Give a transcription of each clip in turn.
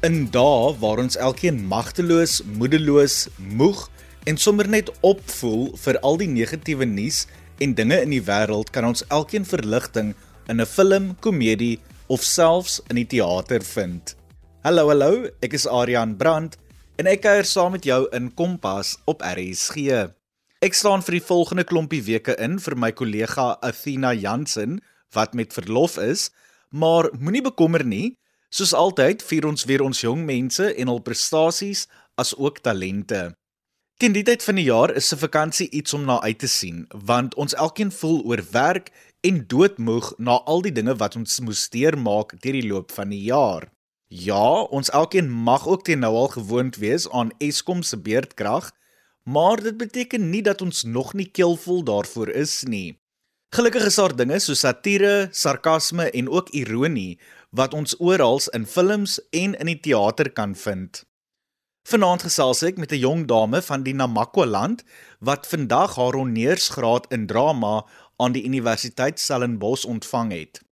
In dae waar ons elkeen magteloos, moedeloos, moeg en sommer net opvoel vir al die negatiewe nuus en dinge in die wêreld, kan ons elkeen verligting in 'n film, komedie of selfs in die teater vind. Hallo, hallo, ek is Adrian Brandt en ek kuier saam met jou in Kompas op RSG. Ek staan vir die volgende klompie weke in vir my kollega Athena Jansen wat met verlof is, maar moenie bekommer nie, Soos altyd vier ons weer ons jong mense en hul prestasies as ook talente. Teen die tyd van die jaar is 'n vakansie iets om na uit te sien, want ons elkeen voel oorwerk en doodmoeg na al die dinge wat ons moes deurmaak deur die loop van die jaar. Ja, ons elkeen mag ook teen nou al gewoond wees aan Eskom se beerdkrag, maar dit beteken nie dat ons nog nie keelvol daarvoor is nie. Gelukkig is daar dinge so satire, sarkasme en ook ironie wat ons oral in films en in die teater kan vind. Vanaand gesels ek met 'n jong dame van die Namakwa land wat vandag haar honeursgraad in drama aan die Universiteit Stellenbosch ontvang het.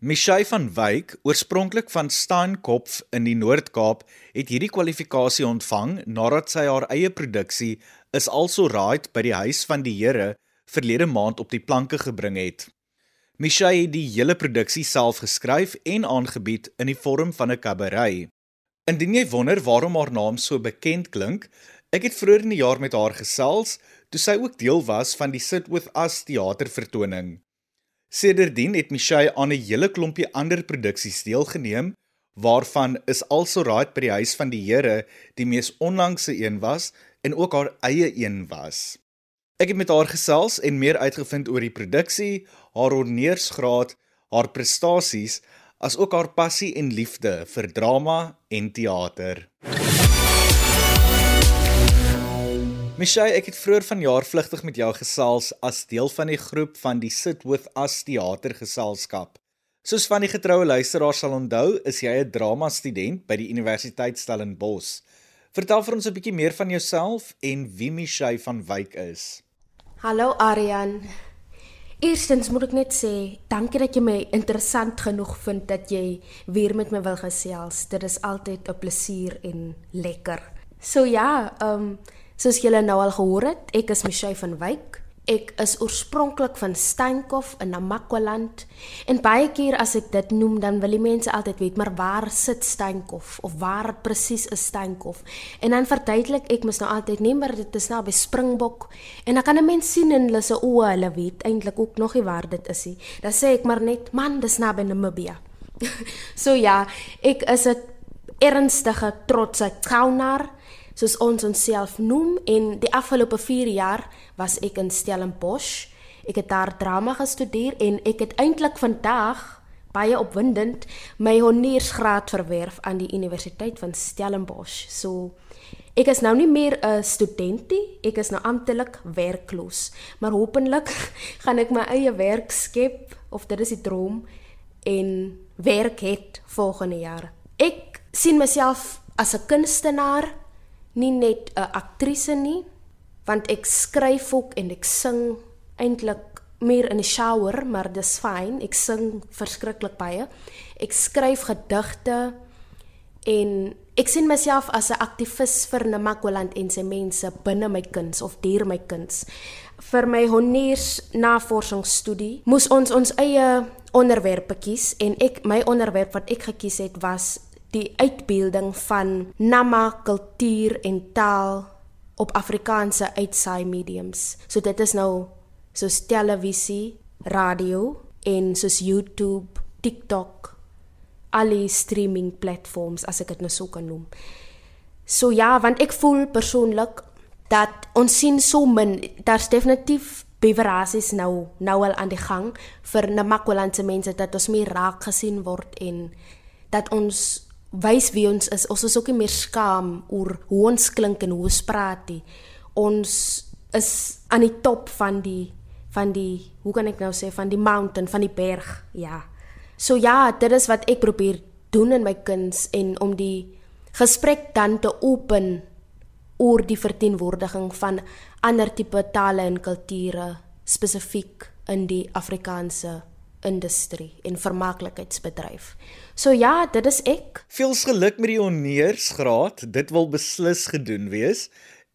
Michelle van Wyk, oorspronklik van Steenkop in die Noord-Kaap, het hierdie kwalifikasie ontvang nadat sy haar eie produksie is also right by die huis van die Here verlede maand op die planke gebring het. Michelle het die hele produksie self geskryf en aangebied in die vorm van 'n kabaret. Indien jy wonder waarom haar naam so bekend klink, ek het vroeër in die jaar met haar gesels toe sy ook deel was van die Sit With Us teatervertoning. Sedertdien het Michelle aan 'n hele klompie ander produksies deelgeneem waarvan is Also Right by die huis van die Here die mees onlangse een was en ook haar eie een was. Ek het met haar gesels en meer uitgevind oor die produksie, haar honeursgraad, haar prestasies, as ook haar passie en liefde vir drama en teater. Michelle, ek het vroeër vanjaar vlugtig met jou gesels as deel van die groep van die Sit With Us teatergeselskap. Soos van die getroue luisteraars sal onthou, is jy 'n drama student by die Universiteit Stellenbosch. Vertel vir ons 'n bietjie meer van jouself en wie Michelle van Wyk is. Hallo Aryan. Eerstens moet ek net sê, dankie dat jy my interessant genoeg vind dat jy weer met my wil gesels. Dit is altyd 'n plesier en lekker. So ja, ehm um, soos julle nou al gehoor het, ek is Michelle van Wyk. Ek is oorspronklik van Steenkop in Namakwaland. En baie keer as ek dit noem dan wil die mense altyd weet maar waar sit Steenkop of waar presies is Steenkop en dan verduidelik ek mos nou altyd nee maar dit is nou by Springbok. En dan kan 'n mens sien in hulle se oë hulle weet eintlik ook nog nie waar dit is nie. Dan sê ek maar net man dis nou by Namibia. So ja ek is 'n ernstige trotse kaunaar soos ons onsself noem en die afgelope 4 jaar was ek in Stellenbosch. Ek het daar drama gestudeer en ek het eintlik vandag baie opwindend my honeursgraad verwerf aan die Universiteit van Stellenbosch. So ek is nou nie meer 'n studentie, ek is nou amptelik werkloos, maar hopelik gaan ek my eie werk skep of dit is die droom en werk het volgende jaar. Ek sien myself as 'n kunstenaar nie net 'n aktrise nie, want ek skryf ook en ek sing eintlik meer in die shower, maar dis fyn. Ek sing verskriklik baie. Ek skryf gedigte en ek sien myself as 'n aktivis vir Namakwaland en sy mense binne my kuns of deur my kuns. Vir my honeurs navorsingsstudie moes ons ons eie onderwerpe kies en ek my onderwerp wat ek gekies het was die uitbeelding van Nama kultuur en taal op Afrikaanse uitsaai mediums. So dit is nou soos televisie, radio en soos YouTube, TikTok, al die streaming platforms as ek dit nou so kan noem. So ja, want ek voel persoonlik dat ons sien so min, daar's definitief beverasies nou nou al aan die gang vir Namakwalandse mense dat ons meer raak gesien word en dat ons wys wie ons is. Ons is ook nie meer skaam oor hoe ons klink en hoe ons praat nie. Ons is aan die top van die van die hoe kan ek nou sê van die mountain van die berg. Ja. So ja, dit is wat ek probeer doen in my kuns en om die gesprek dan te open oor die verteenwoordiging van ander tipe tale en kulture spesifiek in die Afrikaanse industrie en vermaaklikheidsbedryf. So ja, dit is ek. Veels geluk met die honeursgraad. Dit wil beslis gedoen wees.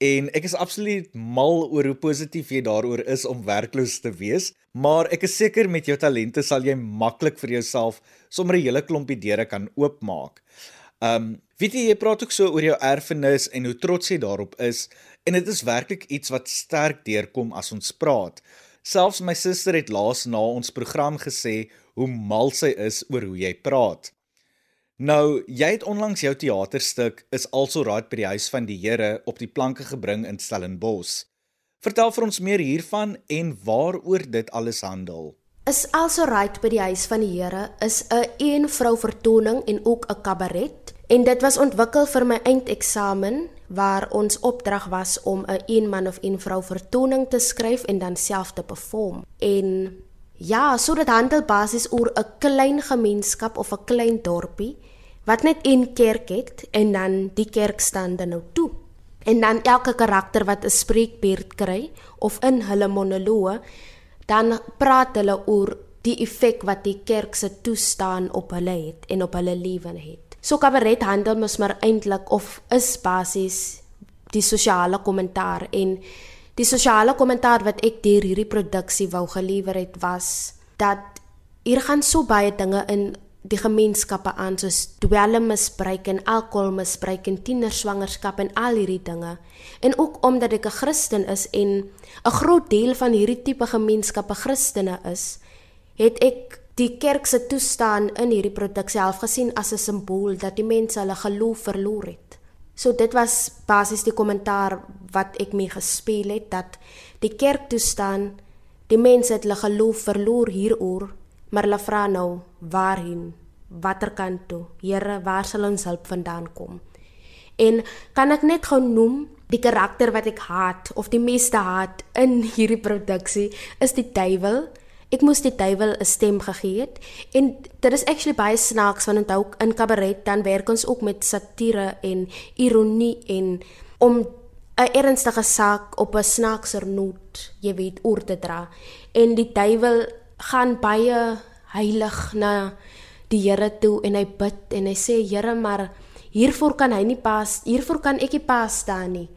En ek is absoluut mal oor hoe positief jy daaroor is om werkloos te wees, maar ek is seker met jou talente sal jy maklik vir jouself sommer 'n hele klompie deure kan oopmaak. Um, weet jy jy praat ook so oor jou erfenis en hoe trots jy daarop is en dit is werklik iets wat sterk deurkom as ons praat. Selfs my suster het laas na ons program gesê hoe mal sy is oor hoe jy praat. Nou, jy het onlangs jou teaterstuk is also raad by die huis van die Here op die planke gebring in Stellenbosch. Vertel vir ons meer hiervan en waaroor dit alles handel. Is also raad by die huis van die Here is 'n een vrou vertoning en ook 'n kabaret en dit was ontwikkel vir my eindeksamen waar ons opdrag was om 'n een, een man of een vrou vertoning te skryf en dan self te perform. En ja, so dit handel basies oor 'n klein gemeenskap of 'n klein dorpie wat net een kerk het en dan die kerk staan dan nou toe. En dan elke karakter wat 'n spreekbeurt kry of in hulle monoloog, dan praat hulle oor die effek wat die kerk se toestaan op hulle het en op hulle lewe het. So kabaret handel mos maar eintlik of is basies die sosiale kommentaar en die sosiale kommentaar wat ek deur hierdie produksie wou gelewer het was dat hier gaan so baie dinge in die gemeenskappe aan soos dwelmmisbruik en alkoholmisbruik en tienerswangerskap en al hierdie dinge. En ook omdat ek 'n Christen is en 'n groot deel van hierdie tipe gemeenskappe Christene is, het ek die kerk se toestaan in hierdie produksie half gesien as 'n simbool dat die mense hulle geloof verloor het. So dit was basies die kommentaar wat ek mee gespeel het dat die kerk toestaan die mense het hulle geloof verloor hieroor Maar hulle vra nou waarheen? Watter kant toe? Here, waar sal ons hulp vandaan kom? En kan ek net gou noem die karakter wat ek haat of die meeste haat in hierdie produksie is die duiwel. Ek moes die duiwel 'n stem gegee het. En dit is actually baie snaaks want onthou in kabaret dan werk ons ook met satire en ironie en om 'n ernstige saak op 'n snaakser noot, jy weet, oor te dra. En die duiwel gaan baie heilig na die Here toe en hy bid en hy sê Here maar hiervoor kan hy nie pas hiervoor kan ek nie pas staan nie.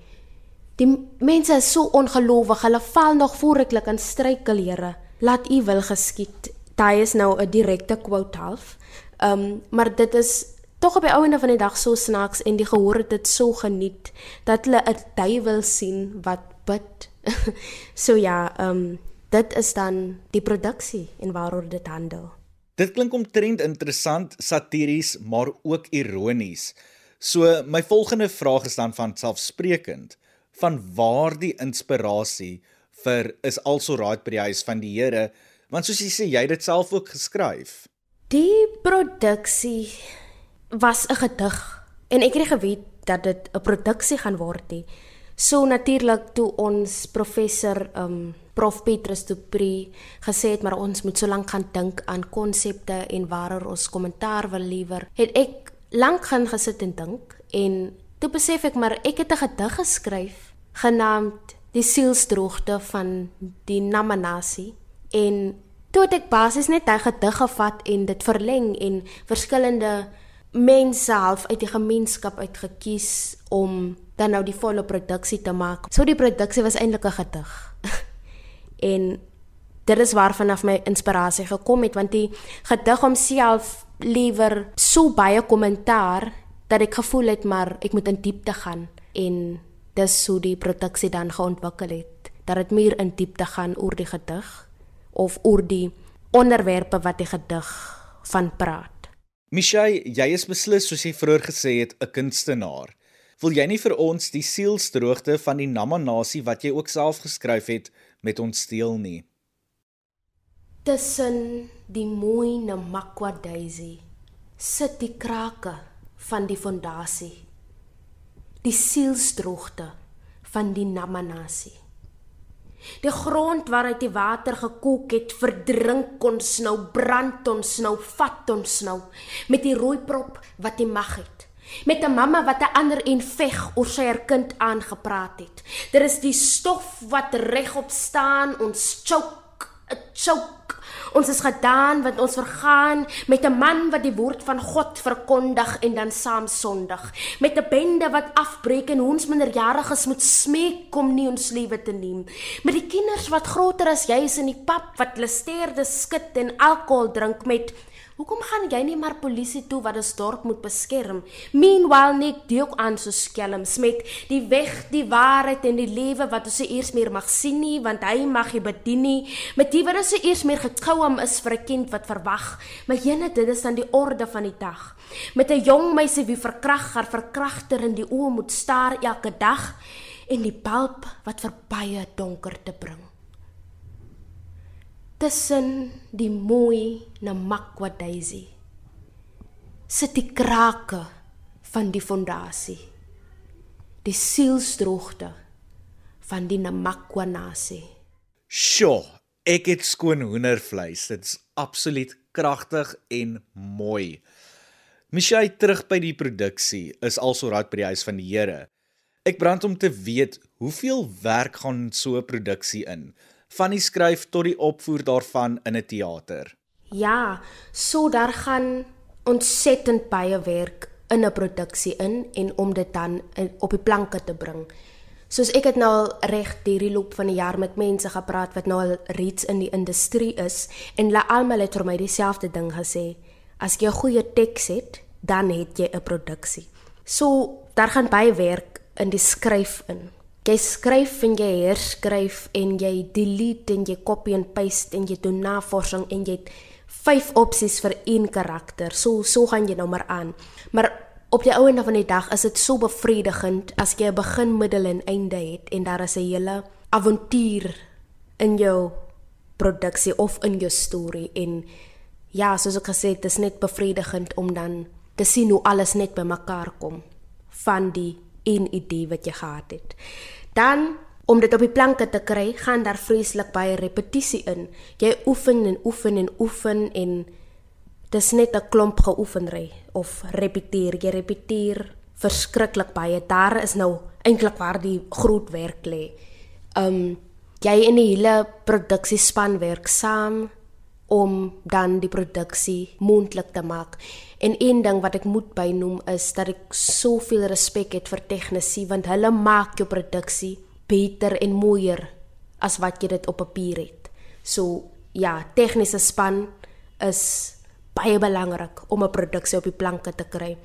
Die mense is so ongelowig hulle val nog vooreklik in struikel Here laat u wil geskied daai is nou 'n direkte quote half um, maar dit is tog op die ouene van die dag so snaaks en die gehoor het dit so geniet dat hulle 'n duiwel sien wat bid so ja um, dit is dan die produksie en waaroor dit handel. Dit klink omtrent interessant, satiries, maar ook ironies. So my volgende vraag is dan van selfsprekend, van waar die inspirasie vir is also raad by die huis van die Here, want soos jy sê jy het dit self ook geskryf. Die produksie was 'n gedig en ek het geweet dat dit 'n produksie gaan word nie. So natuurlik toe ons professor um Prof Petrus Du Pre gesê het maar ons moet so lank gaan dink aan konsepte en waaroor ons kommentaar wil lewer. Het ek lank gaan gesit en dink en toe besef ek maar ek het 'n gedig geskryf genaamd Die sielsdroogte van die Namanasi en toe het ek basies net daai gedig gevat en dit verleng en verskillende mense half uit die gemeenskap uitgekies om dan nou die volle produksie te maak. So die produksie was eintlik 'n gedig. en dit is waarvan af my inspirasie gekom het want die gedig homself liewer so baie kommentaar dat ek gevoel het maar ek moet in diepte gaan en dis so die produksie dan geontwikkel het dat dit meer in diepte gaan oor die gedig of oor die onderwerpe wat die gedig van praat. Michelle, jy is beslis soos jy vroeër gesê het 'n kunstenaar. Wil jy nie vir ons die sielsdroogte van die Namanasie wat jy ook self geskryf het met ons deel nie? Tussen die mooi Namakwa Daisy sit die krake van die fondasie. Die sielsdroogte van die Namanasie. Die grond waaruit die water gekook het, verdrink ons nou, brand ons nou, vat ons nou met die rooi prop wat die mag het met 'n mamma wat 'n ander en veg oor sy haar kind aangepraat het. Daar is die stof wat regop staan, ons choke choke. Ons is gedaan want ons vergaan met 'n man wat die woord van God verkondig en dan saam sondig. Met 'n bende wat afbreek en ons minderjariges moet smeek om nie ons lewe te neem. Met die kinders wat groter as jy is in die pap wat lesteerde skit en alkohol drink met Hoekom gaan jy nie maar polisie toe wat ons dorp moet beskerm? Meanwhile net deuk aan so skelms met die weg, die waarheid en die lewe wat ons eers meer mag sien nie, want hy mag jy bedien nie. Met die wat ons eers meer gekou om is vir 'n kind wat verwag. Maar jene dit is dan die orde van die dag. Met 'n jong meisie wie verkrag haar verkragter in die oë moet staar elke dag en die balp wat verby donker te bring tussen die mooi Namakwa daisy sit die krake van die fondasie die sielsdroogte van die Namakwa nasie sjoe ek het skoon hoendervleis. Dit's absoluut kragtig en mooi. Michelle terug by die produksie is also raad by die huis van die Here. Ek brand om te weet hoeveel werk gaan so 'n produksie in van die skryf tot die opvoer daarvan in 'n teater. Ja, so daar gaan ontsettend baie werk in 'n produksie in en om dit dan op die planke te bring. Soos ek het nou al reg hierdie loop van die jaar met mense gepraat wat nou al reeds in die industrie is en hulle almal het vir my dieselfde ding gesê. As jy 'n goeie teks het, dan het jy 'n produksie. So daar gaan baie werk in die skryf in. Jy skryf en jy herskryf en jy delete en jy copy en paste en jy doen navorsing en jy het vyf opsies vir een karakter. So so gaan jy nou maar aan. Maar op die ouene van die dag is dit so bevredigend as jy 'n begin, middel en einde het en daar is 'n hele avontuur in jou produksie of in jou storie en ja, soos ek gesê het, dit is net bevredigend om dan te sien hoe alles net bymekaar kom van die een idee wat jy gehad het. Dan om dit op die planke te kry, gaan daar vreeslik baie repetisie in. Jy oefen en oefen en oefen en dis net 'n klomp geoefenry of repeteer, jy repeteer verskriklik baie. Daar is nou eintlik waar die groot werk lê. Um jy en die hele produksiespan werk saam om dan die produksie moontlik te maak. En een ding wat ek moet bynoem is dat ek soveel respek het vir tegnisi want hulle maak jou produksie beter en mooier as wat jy dit op papier het. So ja, tegniese span is baie belangrik om 'n produksie op die planke te kry.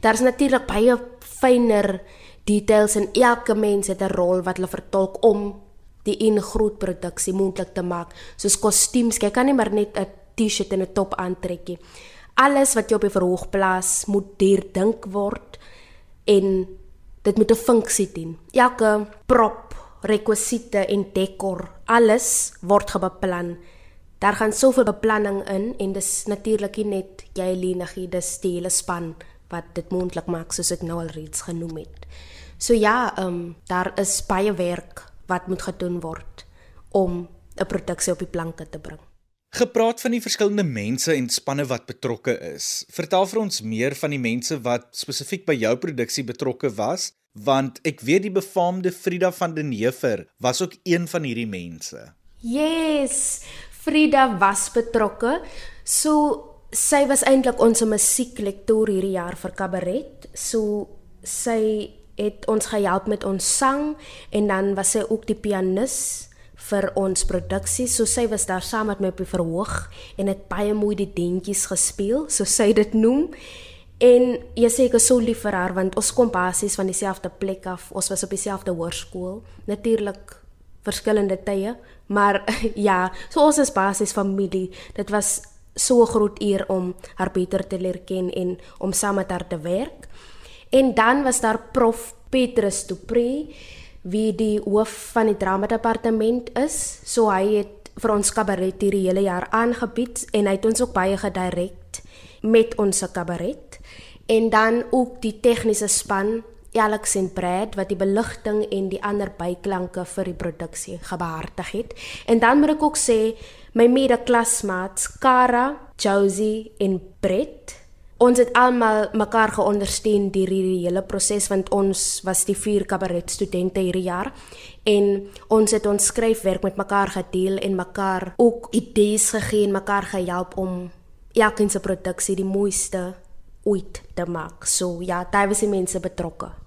Daar's natuurlik baie fynere details en elke mens het 'n rol wat hulle vertolk om die een groot produksie moontlik te maak. Soos kostuums, jy kan nie maar net 'n T-shirt en 'n top aantrek nie. Alles wat jy op die verhoog plaas, moet deurdink word en dit moet 'n funksie dien. Elke prop, rekwisiete en dekor, alles word gebeplan. Daar gaan soveel beplanning in en dis natuurlik nie net jy alleenig, dis die hele span wat dit moontlik maak soos ek nou al reeds genoem het. So ja, ehm um, daar is baie werk wat moet gedoen word om 'n produksie op die planke te bring. Gepraat van die verskillende mense en spanne wat betrokke is. Vertel vir ons meer van die mense wat spesifiek by jou produksie betrokke was, want ek weet die befaamde Frida van den Heever was ook een van hierdie mense. Yes, Frida was betrokke. So sy was eintlik ons musieklektor hierdie jaar vir kabaret. So sy het ons gehelp met ons sang en dan was sy ook die pianis vir ons produksie. So sy was daar saam met my op die verhoog en het baie mooi die dentjies gespeel, so sy dit noem. En jy sê ek is so lief vir haar want ons kom basies van dieselfde plek af. Ons was op dieselfde hoërskool. Natuurlik verskillende tye, maar ja, so ons is basies familie. Dit was so 'n groot eer om haar beter te leer ken en om saam met haar te werk. En dan was daar prof Petrus Dupré wie die hoof van die drama departement is. So hy het vir ons kabaret hierdie hele jaar aangebied en hy het ons ook baie gedirek met ons kabaret. En dan ook die tegniese span Alex en Brad wat die beligting en die ander byklanke vir die produksie gebehartig het. En dan moet ek ook sê my mede-klasmaats Kara, Josie en Brett ons het almal mekaar geondersteun deur hierdie hele proses want ons was die vier kabaret studente hierdie jaar en ons het ons skryfwerk met mekaar gedeel en mekaar ook idees gegee en mekaar gehelp om elkeen se produksie die mooiste ooit te maak. So ja, daar was die mense betrokke.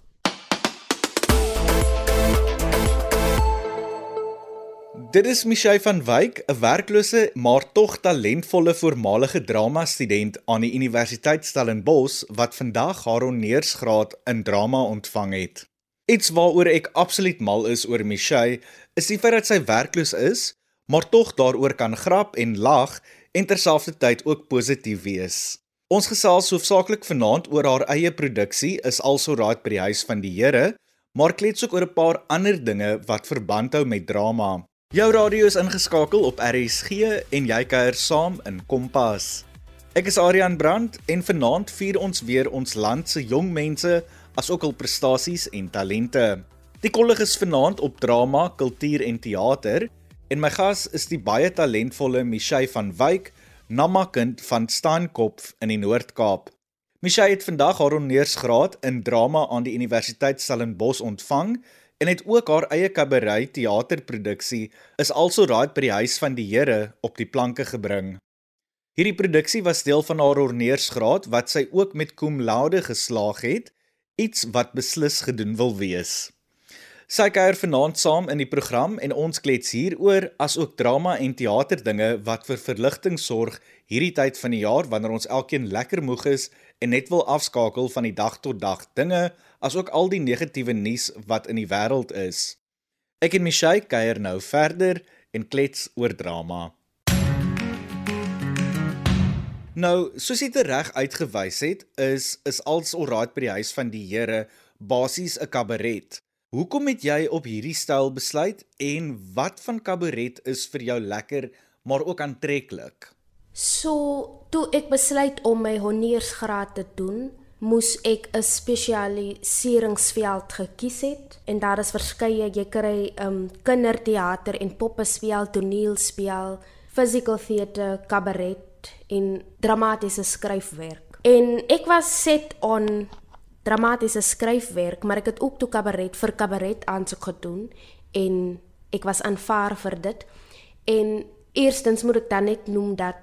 Dit is Michelle van Wyk, 'n werklose maar tog talentvolle voormalige drama student aan die Universiteit Stellenbosch wat vandag haar honeursgraad in drama ontvang het. Iets waaroor ek absoluut mal is oor Michelle, is die feit dat sy werkloos is, maar tog daaroor kan grap en lag en terselfdertyd ook positief wees. Ons gesels hoofsaaklik vanaand oor haar eie produksie is also raad by die huis van die Here, maar klets ook oor 'n paar ander dinge wat verband hou met drama. Jou radio is ingeskakel op RSG en jy kuier saam in Kompas. Ek is Adrian Brandt en vanaand vier ons weer ons land se jong mense as ook hul prestasies en talente. Die kollig is vanaand op drama, kultuur en teater En my gas is die baie talentvolle Michelle van Wyk, nammakind van Staankop in die Noord-Kaap. Michelle het vandag haar honeursgraad in drama aan die Universiteit Stellenbosch ontvang en het ook haar eie kabaret teaterproduksie is also raad by die huis van die Here op die planke gebring. Hierdie produksie was deel van haar honeursgraad wat sy ook met cum laude geslaag het, iets wat beslis gedoen wil wees. Sy kuier vanaand saam in die program en ons klets hieroor as ook drama en teaterdinge wat vir verligting sorg hierdie tyd van die jaar wanneer ons elkeen lekker moeg is en net wil afskakel van die dag tot dag dinge as ook al die negatiewe nuus wat in die wêreld is. Ek en Michelle kuier nou verder en klets oor drama. Nou, soos jy reg uitgewys het, is is als alraai by die huis van die Here basies 'n kabaret. Hoekom het jy op hierdie styl besluit en wat van kabaret is vir jou lekker maar ook aantreklik? So, toe ek besluit om my honeursgraad te doen, moes ek 'n spesialiseringsveld gekies het en daar is verskeie jy kry um kinderteater en poppespel, toneelspel, physical theater, kabaret en dramatiese skryfwerk. En ek was set on dramatiese skryfwerk, maar ek het ook toe kabaret vir kabaret aansoek gedoen en ek was aanvaar vir dit. En eerstens moet ek dan net noem dat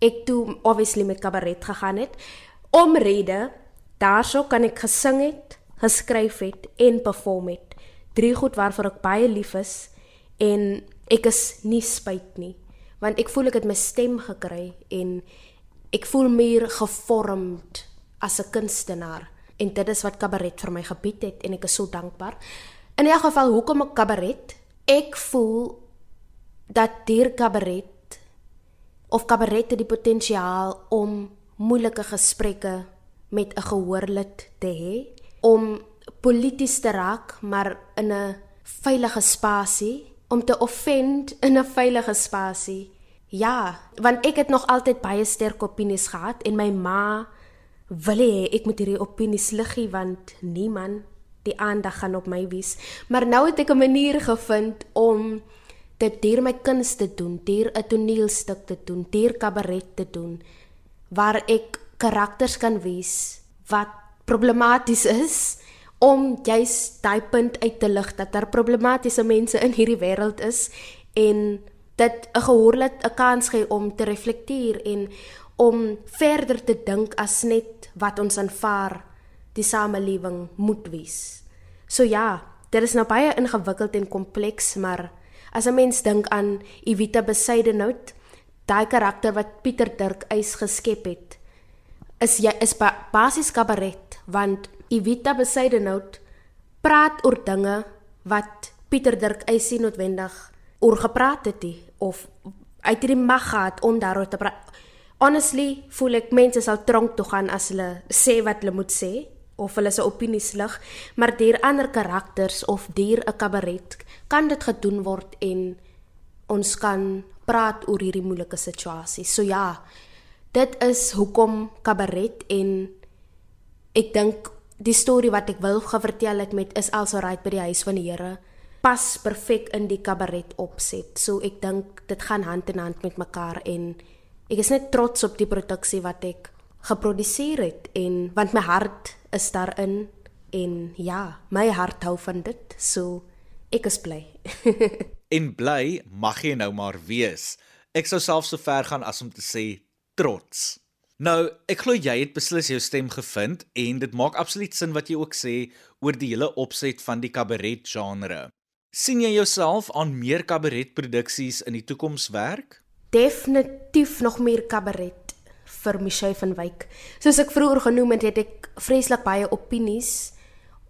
ek toe obviously met kabaret gegaan het omrede daarso kan ek gesing het, geskryf het en perform het. Drie goed waarvoor ek baie lief is en ek is nie spyt nie want ek voel ek het my stem gekry en ek voel meer gevormd as 'n kunstenaar en dit is wat kabaret vir my gebied het en ek is so dankbaar. In elk geval hoekom ek kabaret? Ek voel dat deur kabaret of kabaret het die potensiaal om moeilike gesprekke met 'n gehoorlid te hê, om polities te raak, maar in 'n veilige spasie, om te offend in 'n veilige spasie. Ja, want ek het nog altyd baie sterk opinies gehad en my ma wil hê ek moet hierdie opinies liggie want niemand die aandag gaan op my wys. Maar nou het ek 'n manier gevind om dit deur my kuns te doen, deur 'n toneelstuk te doen, deur kabaret te doen waar ek karakters kan wys wat problematies is om juis daai punt uit te lig dat daar problematiese mense in hierdie wêreld is en dit 'n gehoorlik 'n kans gee om te reflekteer en om verder te dink as net wat ons aanvaar die samelewing moet wees. So ja, dit is nou baie ingewikkeld en kompleks, maar as 'n mens dink aan Evita Besuidenhout, daai karakter wat Pieter Dirk eis geskep het, is jy is ba basies kabaret, want Evita Besuidenhout praat oor dinge wat Pieter Dirk eis nie noodwendig oor gepraat het nie of uit hierdie mag gehad om daaroor te praat honestly voel ek mense sal tronk toe gaan as hulle sê wat hulle moet sê of hulle se opinies lig, maar deur ander karakters of deur 'n kabaret kan dit gedoen word en ons kan praat oor hierdie moeilike situasie. So ja, dit is hoekom kabaret en ek dink die storie wat ek wil vertel het met is also right by die huis van die Here pas perfek in die kabaret opset. So ek dink dit gaan hand in hand met mekaar en Ek is net trots op die produksie wat ek geproduseer het en want my hart is daarin en ja, my hart hou van dit. So ek is bly. en bly mag jy nou maar wees. Ek sou self so ver gaan as om te sê trots. Nou, ek glo jy het beslis jou stem gevind en dit maak absoluut sin wat jy ook sê oor die hele opset van die kabaret genre. sien jy jouself aan meer kabaretproduksies in die toekoms werk? Definitief nog meer kabaret vir Michelle van Wyk. Soos ek vroeër genoem het, het ek vreeslik baie opinies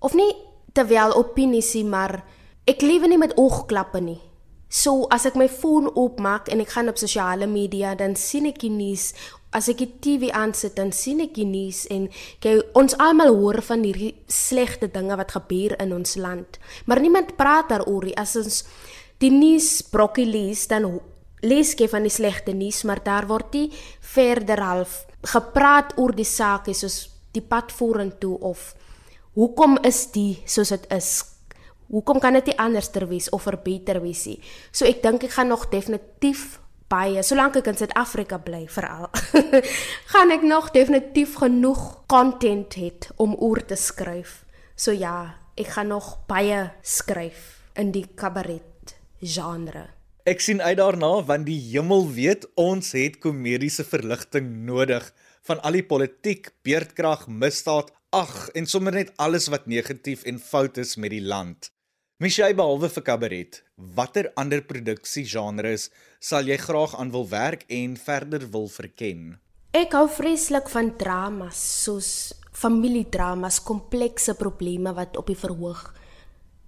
of nie terwyl opinies nie, maar ek lewe nie met oogklappe nie. So as ek my foon oopmaak en ek gaan op sosiale media, dan sien ek die nuus. As ek die TV aansit, dan sien ek die nuus en kyk ons almal hoor van hierdie slegte dinge wat gebeur in ons land. Maar niemand praat daaroor nie. As ons die nuus brokkie lees, dan lees ek van die slegte nuus, maar daar word nie verder half gepraat oor die saak soos die pad vorentoe of hoekom is die soos dit is Hoekom kan dit nie anders ter wees of verbeter wees nie? So ek dink ek gaan nog definitief baie, solank ek in Suid-Afrika bly veral, gaan ek nog definitief genoeg content het om oor te skryf. So ja, ek gaan nog baie skryf in die kabaret genre. Ek sien uit daarna want die hemel weet ons het komediese verligting nodig van al die politiek, beerdkrag, misdaad, ag en sommer net alles wat negatief en fout is met die land. Michelle behalwe vir kabaret, watter ander produksiegenres sal jy graag aan wil werk en verder wil verken? Ek hou vreeslik van dramas soos familiedramas, komplekse probleme wat op die verhoog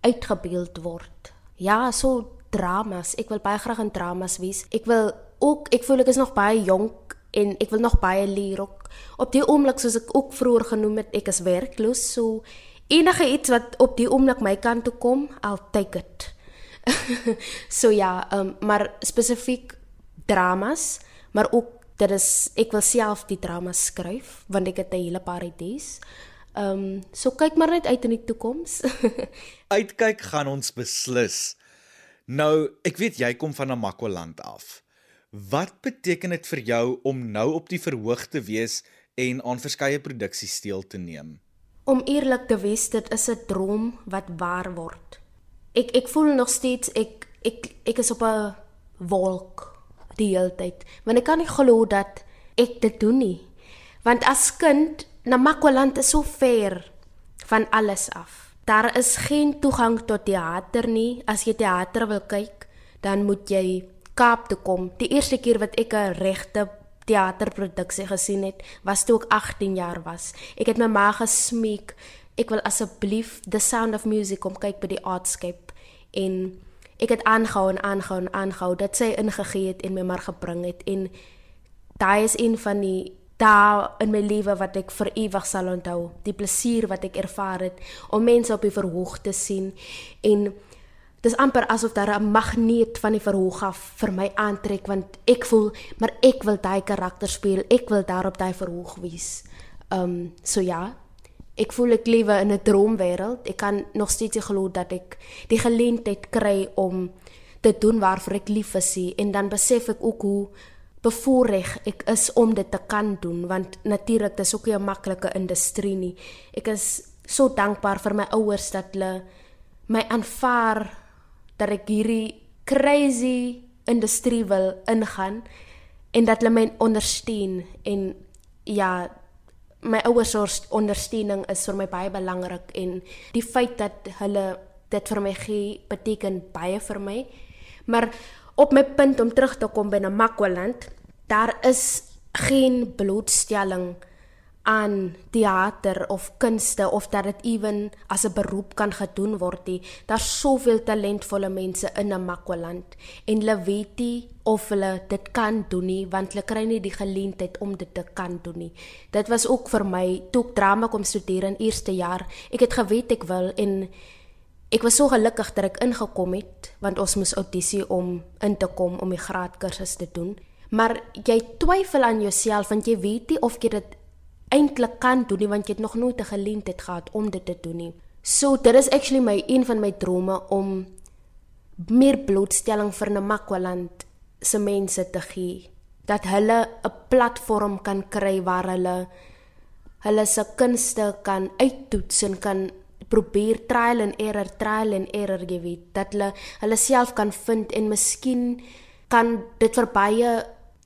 uitgebeeld word. Ja, so dramas. Ek wil baie graag in dramas wees. Ek wil ook ek voel ek is nog baie jonk en ek wil nog baie leer ook. Op die oomblik soos ek ook vroeër genoem het, ek is werkloos, so enige iets wat op die oomblik my kant toe kom, I'll take it. so ja, um, maar spesifiek dramas, maar ook dit is ek wil self die dramas skryf want ek het 'n hele paar idees. Ehm um, so kyk maar net uit in die toekoms. Uitkyk gaan ons beslis. Nou, ek weet jy kom van Namakwaland af. Wat beteken dit vir jou om nou op die verhoog te wees en aan verskeie produksies deel te neem? Om eerlik te wees, dit is 'n droom wat waar word. Ek ek voel nog steeds ek ek ek is op 'n wolk die hele tyd. Want ek kan nie glo dat ek dit doen nie. Want as kind, Namakwaland is so ver van alles af. Daar is geen toegang tot teater nie. As jy teater wil kyk, dan moet jy Kaap toe kom. Die eerste keer wat ek 'n regte teaterproduksie gesien het, was toe ek 18 jaar was. Ek het my ma gesmeek, ek wil asseblief The Sound of Music kom kyk by die Artscape en ek het aangehou en aangehou en aangehou dat sy ingegee het en my maar gebring het en daai is een van die daar in my lewe wat ek vir ewig sal onthou, die plesier wat ek ervaar het om mense op die verhoog te sien en Dis amper asof daar 'n magneet van die verhoog af vir my aantrek want ek voel maar ek wil daai karakter speel. Ek wil daar op daai verhoog wees. Um so ja. Ek voel ek lewe in 'n droomwêreld. Ek kan nog steeds glo dat ek die geleentheid kry om te doen waarvoor ek lief is en dan besef ek ook hoe bevoorreg ek is om dit te kan doen want natuurlik dis ook nie 'n maklike industrie nie. Ek is so dankbaar vir my ouers dat hulle my aanvaar dat ek hierdie crazy industrie wil ingaan en dat hulle my ondersteun en ja my ouers se ondersteuning is vir my baie belangrik en die feit dat hulle dit vir my gee beteken baie vir my maar op my punt om terug te kom by Namakwaland daar is geen blootstelling aan teater of kunste of dat dit ewen as 'n beroep kan gedoen word nie. Daar's soveel talentvolle mense in Namakwaland en hulle weet nie of hulle dit kan doen nie want hulle kry nie die geleentheid om dit te kan doen nie. Dit was ook vir my toe ek drama kom studeer in eerste jaar. Ek het geweet ek wil en ek was so gelukkig dat ek ingekom het want ons moes audisie om in te kom om die graadkursus te doen. Maar jy twyfel aan jouself want jy weet nie of jy dit eintlik kan doen nie want jy het nog nooit 'n geleentheid gehad om dit te doen nie. So dit is actually my een van my drome om meer blootstelling vir Namakwaland se mense te gee dat hulle 'n platform kan kry waar hulle hulle se kunste kan uittoets en kan probeer trial and error trial and error jy weet dat hulle hulle self kan vind en miskien kan dit vir baie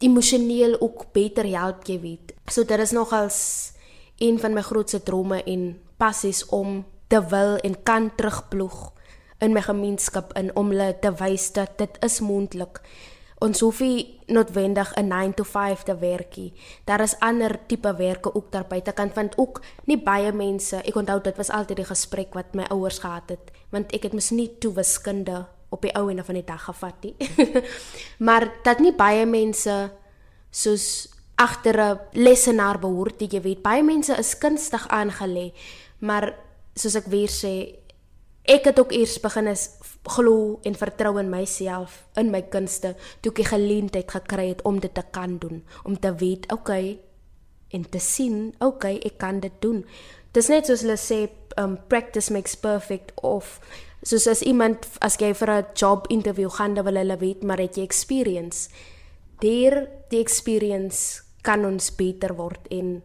emosioneel ook beter help jy weet. So dit is nogals een van my grootste drome en passies om te wil en kan terugploeg in my gemeenskap in om hulle te wys dat dit is moontlik ons hoef nie noodwendig 'n 9 to 5 te werk nie. Daar is ander tipe werke ook daar buite kan vind ook nie baie mense. Ek onthou dit was altyd die gesprek wat my ouers gehad het, want ek het mos nie toe wiskunde op die ou en van die dag gevat nie. maar dat nie baie mense soos agter 'n lesenaar behoort, jy weet, baie mense is kunstig aangelê, maar soos ek weer sê, ek het ook eers begin is glo en vertrou in myself, in my kunste, toe ek geleentheid gekry het om dit te kan doen, om te weet, okay, en te sien, okay, ek kan dit doen. Dis net soos hulle sê, um practice makes perfect of soos as iemand as jy vir 'n job interview gaan, dan wil hulle weet maar het jy experience. Deur die experience kan ons beter word en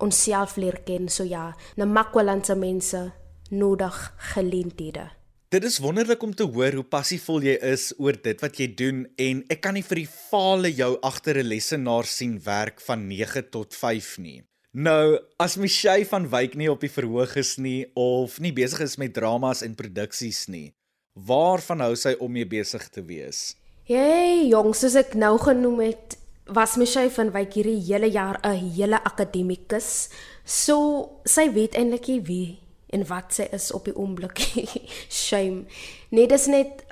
onsself leer ken. So ja, na makwalandse mense nodig geleenthede. Dit is wonderlik om te hoor hoe passievol jy is oor dit wat jy doen en ek kan nie vir die fale jou agter 'n lesenaar sien werk van 9 tot 5 nie. Nou, as Michelle van Wyk nie op die verhoog is nie of nie besig is met dramas en produksies nie, waarvan hou sy om mee besig te wees? Hey, jong, soos ek nou genoem het, was Michelle van Wyk hierdie hele jaar 'n hele akademikus. So, sy weet eintlik wie en wat sy is op die oomblik. Shame. Nee, dis net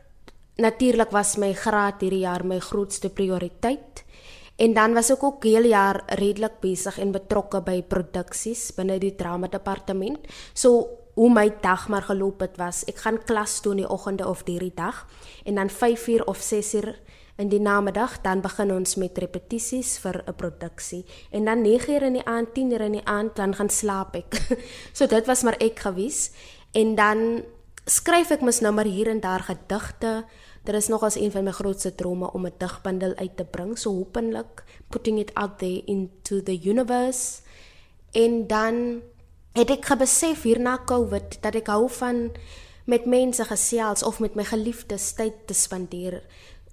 natuurlik was my graad hierdie jaar my grootste prioriteit. En dan was ek ook heel jaar redelik besig en betrokke by produksies binne die drama departement. So hoe my dag maar geloop het was, ek gaan klas toe in die oggende of hierdie dag en dan 5uur of 6uur in die namiddag dan begin ons met repetisies vir 'n produksie en dan 9:00 in die aand, 10:00 in die aand dan gaan slaap ek. so dit was maar ek gewees en dan skryf ek mos nou maar hier en daar gedigte. Dit is nog as een van my grootste drome om 'n digbundel uit te bring, so hopelik putting it out there into the universe. En dan het ek gebesef hierna COVID dat ek hou van met mense gesels of met my geliefdes tyd te spandeer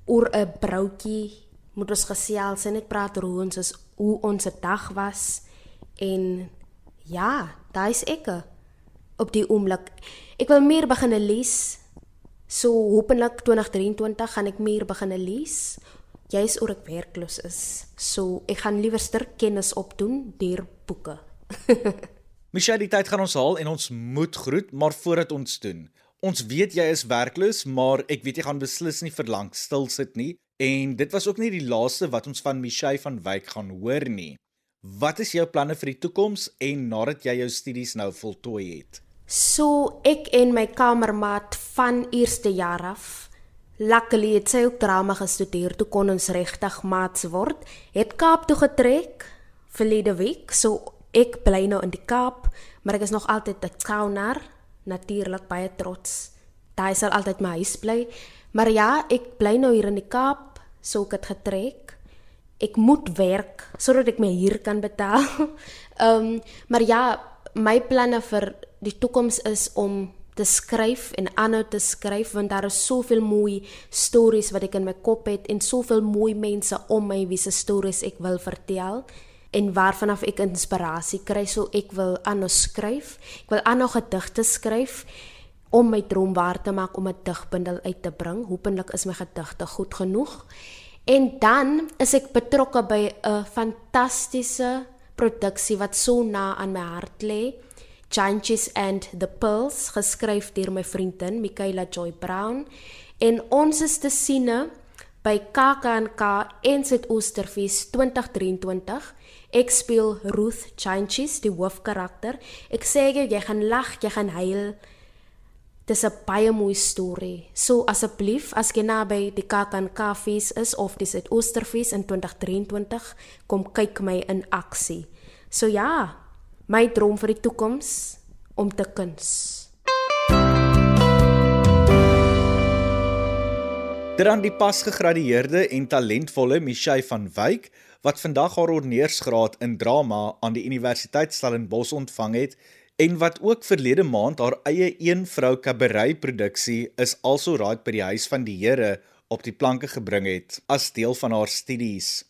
oor 'n broodjie moet ons gesels en net praat oor hoe ons is, hoe ons dag was en ja, daai's ek op die oomblik. Ek wil meer begin lees. So hopelik 2023 gaan ek meer begin lees. Jy's oor ek werkloos is. So ek gaan liewer sterk kennis opdoen deur boeke. Michelle, die tyd gaan ons haal en ons moet groet, maar voordat ons doen, Ons weet jy is werkloos, maar ek weet jy gaan beslis nie vir lank stil sit nie en dit was ook nie die laaste wat ons van Michelle van Wyk gaan hoor nie. Wat is jou planne vir die toekoms en nadat jy jou studies nou voltooi het? So ek en my kamermaat van eerste jaar af Luckily het sy ook drama gestudeer toe kon ons regtig maats word. Het Kaap toe getrek verlede week. So ek bly nou in die Kaap, maar ek is nog altyd 'n skouner natuurlik baie trots. Daai sal altyd my huis bly. Maar ja, ek bly nou hier in die Kaap, so ek het getrek. Ek moet werk sodat ek my huur kan betaal. Ehm, um, maar ja, my planne vir die toekoms is om te skryf en aanhou te skryf want daar is soveel mooi stories wat ek in my kop het en soveel mooi mense om my wie se stories ek wil vertel en waarvan af ek inspirasie kry so ek wil aanhou skryf. Ek wil aanhou gedigte skryf om my droom waar te maak om 'n digbundel uit te bring. Hoopelik is my gedigte goed genoeg. En dan is ek betrokke by 'n fantastiese produksie wat so na aan my hart lê. Giants and the Pearls, geskryf deur my vriendin Michaela Joy Brown. En ons is te siene by KAKNK en Suid-Oosterfees 2023 Ek speel Ruth Chanchis, die hoofkarakter. Ek sê jy, jy gaan lag, jy gaan huil. Dis 'n baie mooi storie. So asseblief, as jy naby die Kakan Kafees is of dis uit Oosterfees in 2023, kom kyk my in aksie. So ja, my droom vir die toekoms om te kuns. Dan die pasgegradueerde en talentvolle Michelle van Wyk wat vandag haar honeursgraad in drama aan die Universiteit Stellenbosch ontvang het en wat ook verlede maand haar eie een vrou kabaret produksie is also right by die huis van die Here op die planke gebring het as deel van haar studies.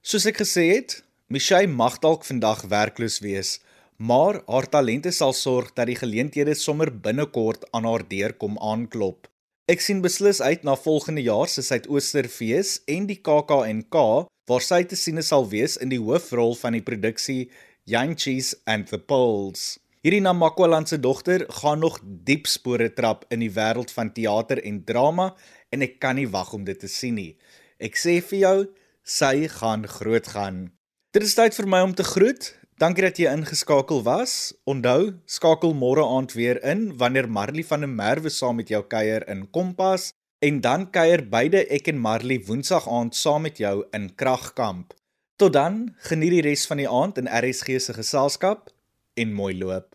Soos ek gesê het, Michelle mag dalk vandag werkloos wees, maar haar talente sal sorg dat die geleenthede sommer binnekort aan haar deur kom aanklop. Ek sien beslis uit na volgende jaar se Suidoosterfees en die KAK&K waar sy te sien sal wees in die hoofrol van die produksie Cheese and the Poles. Hierdie Namakwaland se dogter gaan nog diep spore trap in die wêreld van teater en drama en ek kan nie wag om dit te sien nie. Ek sê vir jou, sy gaan groot gaan. Dit is tyd vir my om te groet. Dankie dat jy ingeskakel was. Onthou, skakel môre aand weer in wanneer Marley van der Merwe saam met jou kuier in Kompas en dan kuier beide ek en Marley Woensdag aand saam met jou in Kragkamp. Tot dan, geniet die res van die aand in RSG se geselskap en mooi loop.